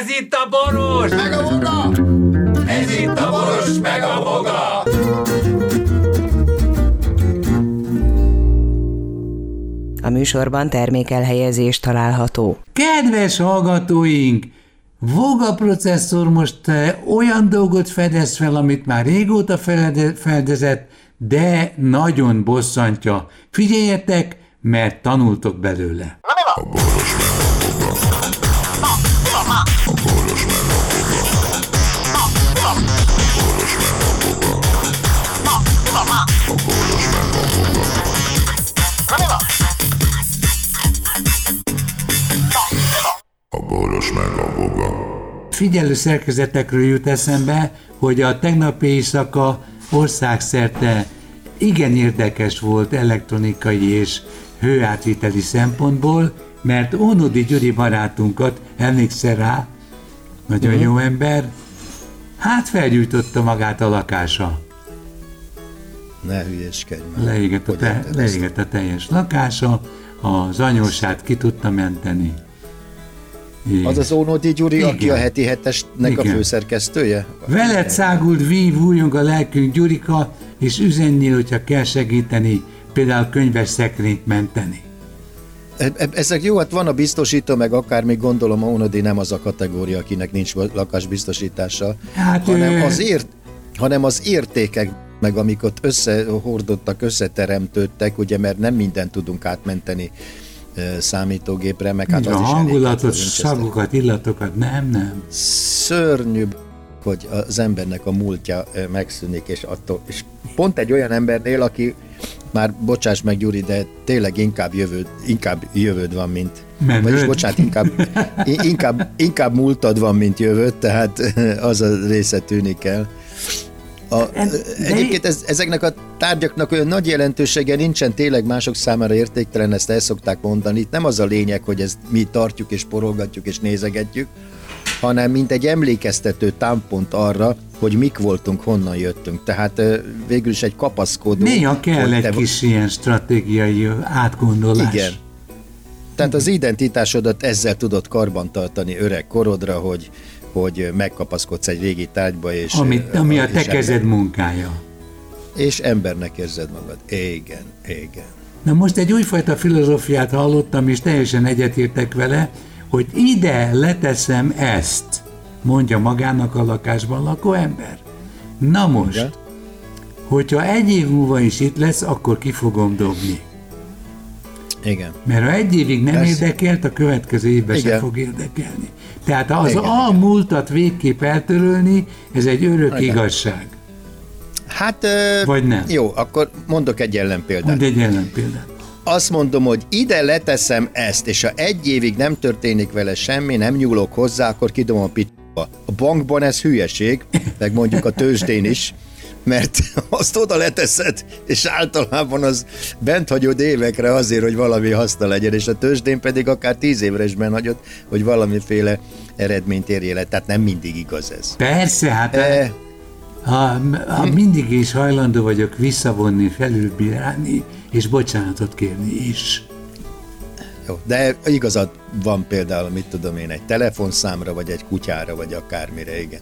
Ez itt a boros! Meg a boga! Ez itt a boros, meg a boga! A műsorban termékelhelyezés található. Kedves hallgatóink! Voga processzor most eh, olyan dolgot fedez fel, amit már régóta feldezett, de nagyon bosszantja. Figyeljetek, mert tanultok belőle. A boros meg a boga. Figyelő szerkezetekről jut eszembe, hogy a tegnapi éjszaka országszerte igen érdekes volt elektronikai és hőátviteli szempontból, mert Ónodi Gyuri barátunkat, emlékszel rá, nagyon uh-huh. jó ember, hát felgyújtotta magát a lakása. Ne hülyeskedj már. Leégett a, te, leégett a teljes lakása, az anyósát ki tudta menteni. És Az az Ónodi Gyuri, Igen. aki a heti hetesnek a Igen. főszerkesztője? Veled szágult vív, újjong a lelkünk Gyurika, és üzenjél, hogyha kell segíteni, például könyves szekrényt menteni. E- e- Ezek jó, hát van a biztosító, meg akár még gondolom a Ónodi nem az a kategória, akinek nincs lakásbiztosítása, Hát, hanem, az ért, hanem az értékek, meg amik ott összehordottak, összeteremtődtek, ugye, mert nem mindent tudunk átmenteni számítógépre, meg hát az a is hangulatot, hát, szagokat, illatokat, nem, nem. szörnyű, hogy az embernek a múltja megszűnik, és, attól, és pont egy olyan embernél, aki már bocsáss meg Gyuri, de tényleg inkább jövőd, inkább jövőd van, mint Menőd. vagyis bocsánat, inkább, inkább, inkább múltad van, mint jövőd, tehát az a része tűnik el. A, egyébként ez, ezeknek a tárgyaknak olyan nagy jelentősége nincsen, tényleg mások számára értéktelen, ezt el szokták mondani. Itt nem az a lényeg, hogy ezt mi tartjuk és porolgatjuk és nézegetjük, hanem mint egy emlékeztető támpont arra, hogy mik voltunk, honnan jöttünk. Tehát végül is egy kapaszkodó. Néha kell egy te- kis ilyen stratégiai átgondolás. Igen. Tehát az identitásodat ezzel tudod karbantartani öreg korodra, hogy, hogy megkapaszkodsz egy régi tárgyba, és, Amit, ami a és te ember- kezed munkája. És embernek érzed magad. Igen, igen. Na most egy újfajta filozófiát hallottam, és teljesen egyetértek vele, hogy ide leteszem ezt, mondja magának a lakásban lakó ember. Na most, Igen. hogyha egy év múlva is itt lesz, akkor ki fogom dobni. Igen. Mert ha egy évig nem Persze. érdekelt, a következő évben sem Igen. fog érdekelni. Tehát az Igen, a igen. múltat végképp eltörölni, ez egy örök Igen. igazság. Hát, ö, Vagy nem? Jó, akkor mondok egy ellenpéldát. Mondd egy ellenpéldát. Azt mondom, hogy ide leteszem ezt, és ha egy évig nem történik vele semmi, nem nyúlok hozzá, akkor kidom a pitba. A bankban ez hülyeség, meg mondjuk a tőzsdén is, mert azt oda leteszed, és általában az bent hagyod évekre azért, hogy valami haszna legyen, és a tőzsdén pedig akár tíz évre is hagyod, hogy valamiféle eredményt érjél el. Tehát nem mindig igaz ez. Persze, hát E, ha, ha mindig is hajlandó vagyok visszavonni, felülbírálni, és bocsánatot kérni is. Jó, de igazad van például, mit tudom én, egy telefonszámra, vagy egy kutyára, vagy akármire, igen.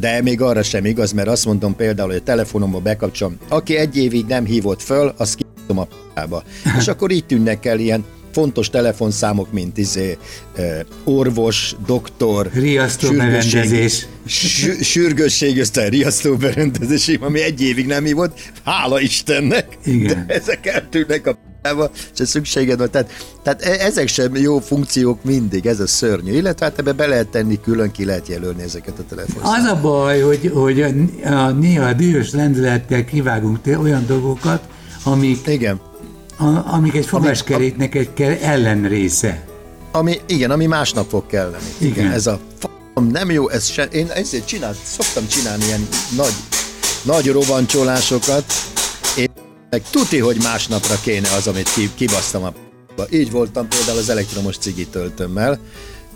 De még arra sem igaz, mert azt mondom például, hogy a telefonomba bekapcsolom, aki egy évig nem hívott föl, azt kiadom a p***ába. És akkor így tűnnek el ilyen fontos telefonszámok, mint izé, eh, orvos, doktor, Riasztó berendezés. sü- sürgősség, aztán riasztó berendezés, ami egy évig nem hívott, hála Istennek, Igen. de ezek eltűnnek a p***ába, se szükséged van. Tehát, tehát e- ezek sem jó funkciók mindig, ez a szörnyű. Illetve hát ebbe be lehet tenni, külön ki lehet jelölni ezeket a telefonszámokat. Az a baj, hogy, hogy a, a, néha dühös lendülettel kivágunk olyan dolgokat, amik, Igen. a, amik egy fogaskeréknek egy ellenrésze. Ami, igen, ami másnap fog kelleni. Igen. Ez a nem jó, ez se, én ezért csinált, szoktam csinálni ilyen nagy, nagy rovancsolásokat, és meg tuti, hogy másnapra kéne az, amit ki, kibasztam a p***ba. Így voltam például az elektromos cigi töltőmmel,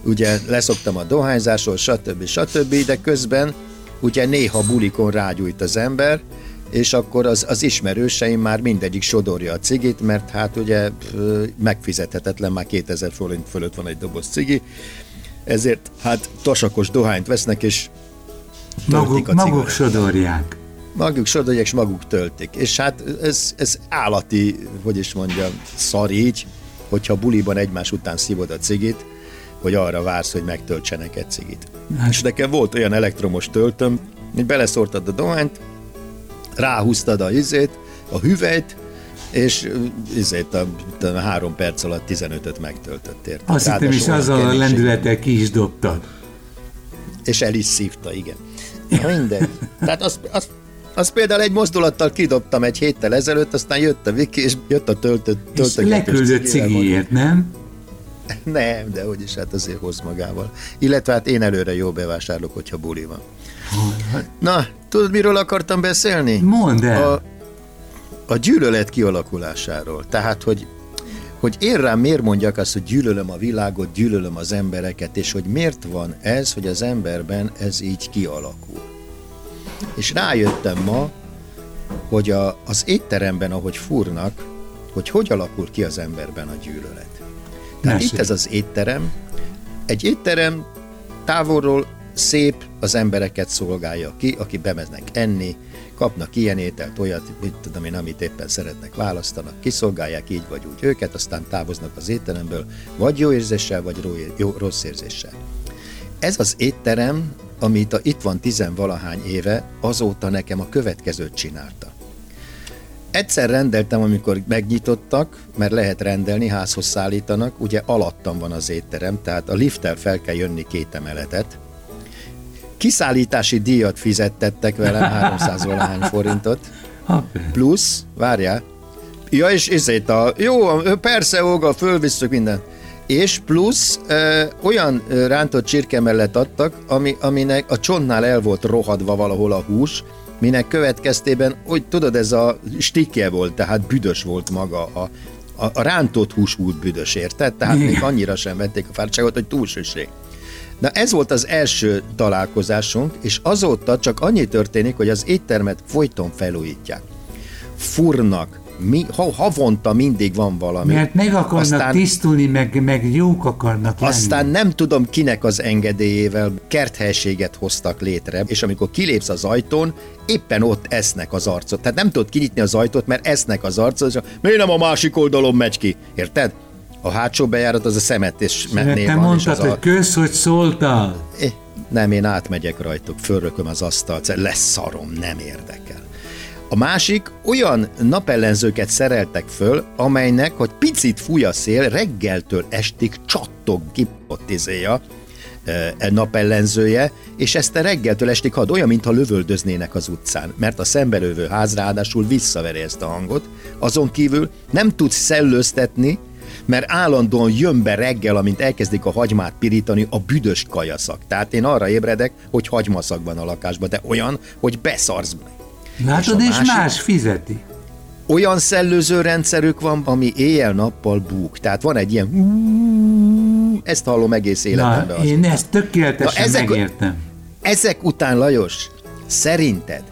ugye leszoktam a dohányzásról, stb. stb., de közben ugye néha bulikon rágyújt az ember, és akkor az, az ismerőseim már mindegyik sodorja a cigit, mert hát ugye megfizethetetlen, már 2000 forint fölött van egy doboz cigi, ezért hát tasakos dohányt vesznek, és maguk, a maguk sodorják. Maguk sodorják, és maguk töltik. És hát ez, ez állati, hogy is mondjam, szar így, hogyha buliban egymás után szívod a cigit, hogy arra vársz, hogy megtöltsenek egy cigit. Hát. És nekem volt olyan elektromos töltöm, hogy beleszórtad a dohányt, ráhúztad a izét, a hüvelyt, és izét a, a három perc alatt 15-öt megtöltött Azt hittem is azzal a lendülettel ki is dobtad. És el is szívta, igen. Minden. Tehát az, az, az például egy mozdulattal kidobtam egy héttel ezelőtt, aztán jött a Viki, és jött a töltött És leküldött cigiért, nem? Nem, de hogy is hát azért hoz magával. Illetve hát én előre jó bevásárlok, hogyha buli van. Na, tudod, miről akartam beszélni? Mondd el. A, a gyűlölet kialakulásáról. Tehát, hogy, hogy én rám miért mondjak azt, hogy gyűlölöm a világot, gyűlölöm az embereket, és hogy miért van ez, hogy az emberben ez így kialakul. És rájöttem ma, hogy a, az étteremben, ahogy furnak, hogy hogy alakul ki az emberben a gyűlölet. Tehát Mesélj. itt ez az étterem. Egy étterem távolról szép, az embereket szolgálja ki, aki bemeznek enni, kapnak ilyen ételt, olyat, mit tudom én, amit éppen szeretnek, választanak, kiszolgálják így vagy úgy őket, aztán távoznak az étteremből, vagy jó érzéssel, vagy jó, rossz érzéssel. Ez az étterem, amit a, itt van tizenvalahány éve, azóta nekem a következőt csinálta. Egyszer rendeltem, amikor megnyitottak, mert lehet rendelni, házhoz szállítanak, ugye alattam van az étterem, tehát a lifttel fel kell jönni két emeletet, kiszállítási díjat fizettettek velem, 300 valahány forintot, plusz, várjál, ja és ezért a, jó, persze, Óga, fölvisszük minden. És plusz ö, olyan rántott csirke mellett adtak, ami, aminek a csontnál el volt rohadva valahol a hús, minek következtében, hogy tudod, ez a stikje volt, tehát büdös volt maga a, a, a rántott hús volt büdös, érted? Tehát még annyira sem vették a fáradtságot, hogy túlsőség. Na ez volt az első találkozásunk, és azóta csak annyi történik, hogy az éttermet folyton felújítják. Furnak, mi, ha, havonta mindig van valami. Mert meg akarnak aztán, tisztulni, meg, meg jók akarnak lenni. Aztán nem tudom kinek az engedélyével kerthelységet hoztak létre, és amikor kilépsz az ajtón, éppen ott esznek az arcot. Tehát nem tudod kinyitni az ajtót, mert esznek az arcot, és miért nem a másik oldalon megy ki? Érted? A hátsó bejárat az a szemet és menné van. Te mondtad, hogy kösz, hogy szóltál. Nem, én átmegyek rajtuk, fölrököm az asztalt, lesz szarom, nem érdekel. A másik, olyan napellenzőket szereltek föl, amelynek, hogy picit fúj a szél, reggeltől estig csattog ki ott izéja, e, napellenzője, és ezt a reggeltől estig had, olyan, mintha lövöldöznének az utcán, mert a szembelövő ház ráadásul visszaveri ezt a hangot, azon kívül nem tudsz szellőztetni, mert állandóan jön be reggel, amint elkezdik a hagymát pirítani, a büdös kajaszak. Tehát én arra ébredek, hogy hagymaszak van a lakásban, de olyan, hogy beszarsz. Látod, és, és másik, más fizeti. Olyan szellőző rendszerük van, ami éjjel-nappal búk. Tehát van egy ilyen ezt hallom egész életemben. Na, én ezt tökéletesen Na, ezek, megértem. Ezek után, Lajos, szerinted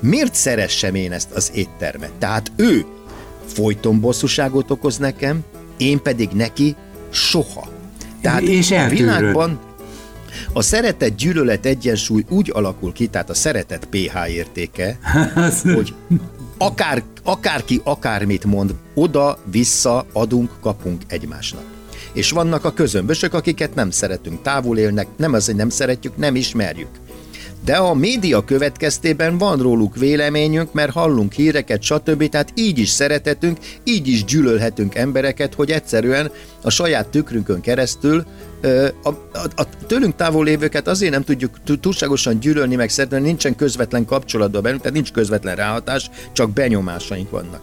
miért szeressem én ezt az éttermet? Tehát ő folyton bosszúságot okoz nekem, én pedig neki soha. Tehát és a világban a szeretet gyűlölet egyensúly úgy alakul ki, tehát a szeretet pH értéke, hogy akár, akárki akármit mond, oda-vissza adunk, kapunk egymásnak. És vannak a közömbösök, akiket nem szeretünk, távol élnek, nem az, hogy nem szeretjük, nem ismerjük de a média következtében van róluk véleményünk, mert hallunk híreket, stb. Tehát így is szeretetünk, így is gyűlölhetünk embereket, hogy egyszerűen a saját tükrünkön keresztül a, a, a tőlünk távol lévőket azért nem tudjuk túlságosan gyűlölni, meg szeretni, nincsen közvetlen kapcsolatban bennünk, tehát nincs közvetlen ráhatás, csak benyomásaink vannak.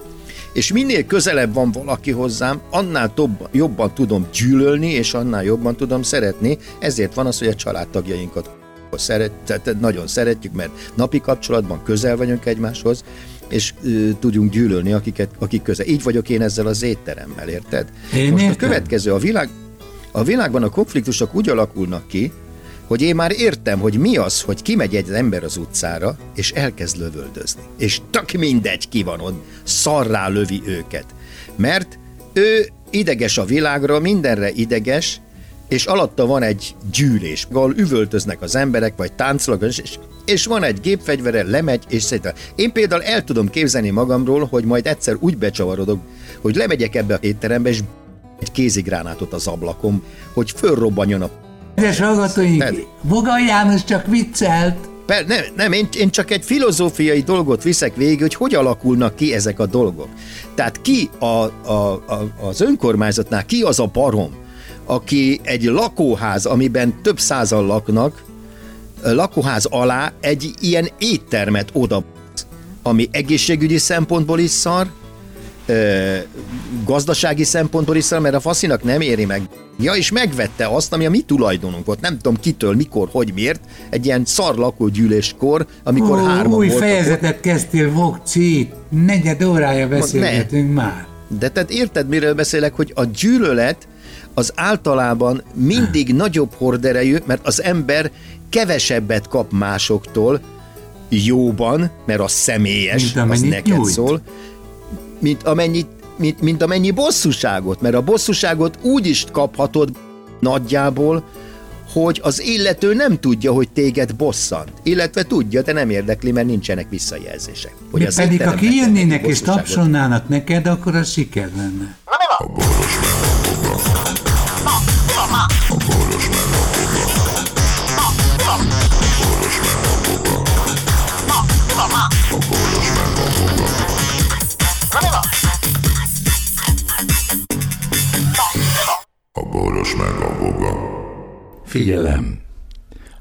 És minél közelebb van valaki hozzám, annál tobb, jobban tudom gyűlölni, és annál jobban tudom szeretni, ezért van az, hogy a családtagjainkat szeret, tehát nagyon szeretjük, mert napi kapcsolatban közel vagyunk egymáshoz, és ö, tudjunk gyűlölni, akiket, akik közel. Így vagyok én ezzel az étteremmel, érted? Én Most értem. a következő, a világ, a világban a konfliktusok úgy alakulnak ki, hogy én már értem, hogy mi az, hogy kimegy egy ember az utcára, és elkezd lövöldözni. És tök mindegy ki van ott, szarrá lövi őket. Mert ő ideges a világra, mindenre ideges, és alatta van egy gyűlés, ahol üvöltöznek az emberek, vagy táncolnak, és, és van egy gépfegyvere, lemegy, és szerintem. Én például el tudom képzelni magamról, hogy majd egyszer úgy becsavarodok, hogy lemegyek ebbe a étterembe, és egy kézigránátot az ablakom, hogy fölrobbanjon a... Kedves hallgatóink, Voga János csak viccelt. Per, nem, nem én, én csak egy filozófiai dolgot viszek végig, hogy hogy alakulnak ki ezek a dolgok. Tehát ki a, a, a, az önkormányzatnál, ki az a barom, aki egy lakóház, amiben több százan laknak, lakóház alá egy ilyen éttermet oda, ami egészségügyi szempontból is szar, ö, gazdasági szempontból is szar, mert a faszinak nem éri meg. Ja, és megvette azt, ami a mi tulajdonunk volt. Nem tudom kitől, mikor, hogy miért. Egy ilyen szar lakógyűléskor, amikor Ó, hárman új voltak ott. fejezetet kezdtél, Vokci. Negyed órája beszélgetünk már. De tehát érted, miről beszélek, hogy a gyűlölet az általában mindig nagyobb horderejű, mert az ember kevesebbet kap másoktól jóban, mert az személyes, Mint az neked nyújt. szól, mint amennyit mint, mint amennyi bosszúságot, mert a bosszúságot úgy is kaphatod nagyjából, hogy az illető nem tudja, hogy téged bosszant. Illetve tudja, de nem érdekli, mert nincsenek visszajelzések. Hogy De az pedig, ha kijönnének és tapsolnának neked, akkor az siker lenne. A a boga. Figyelem!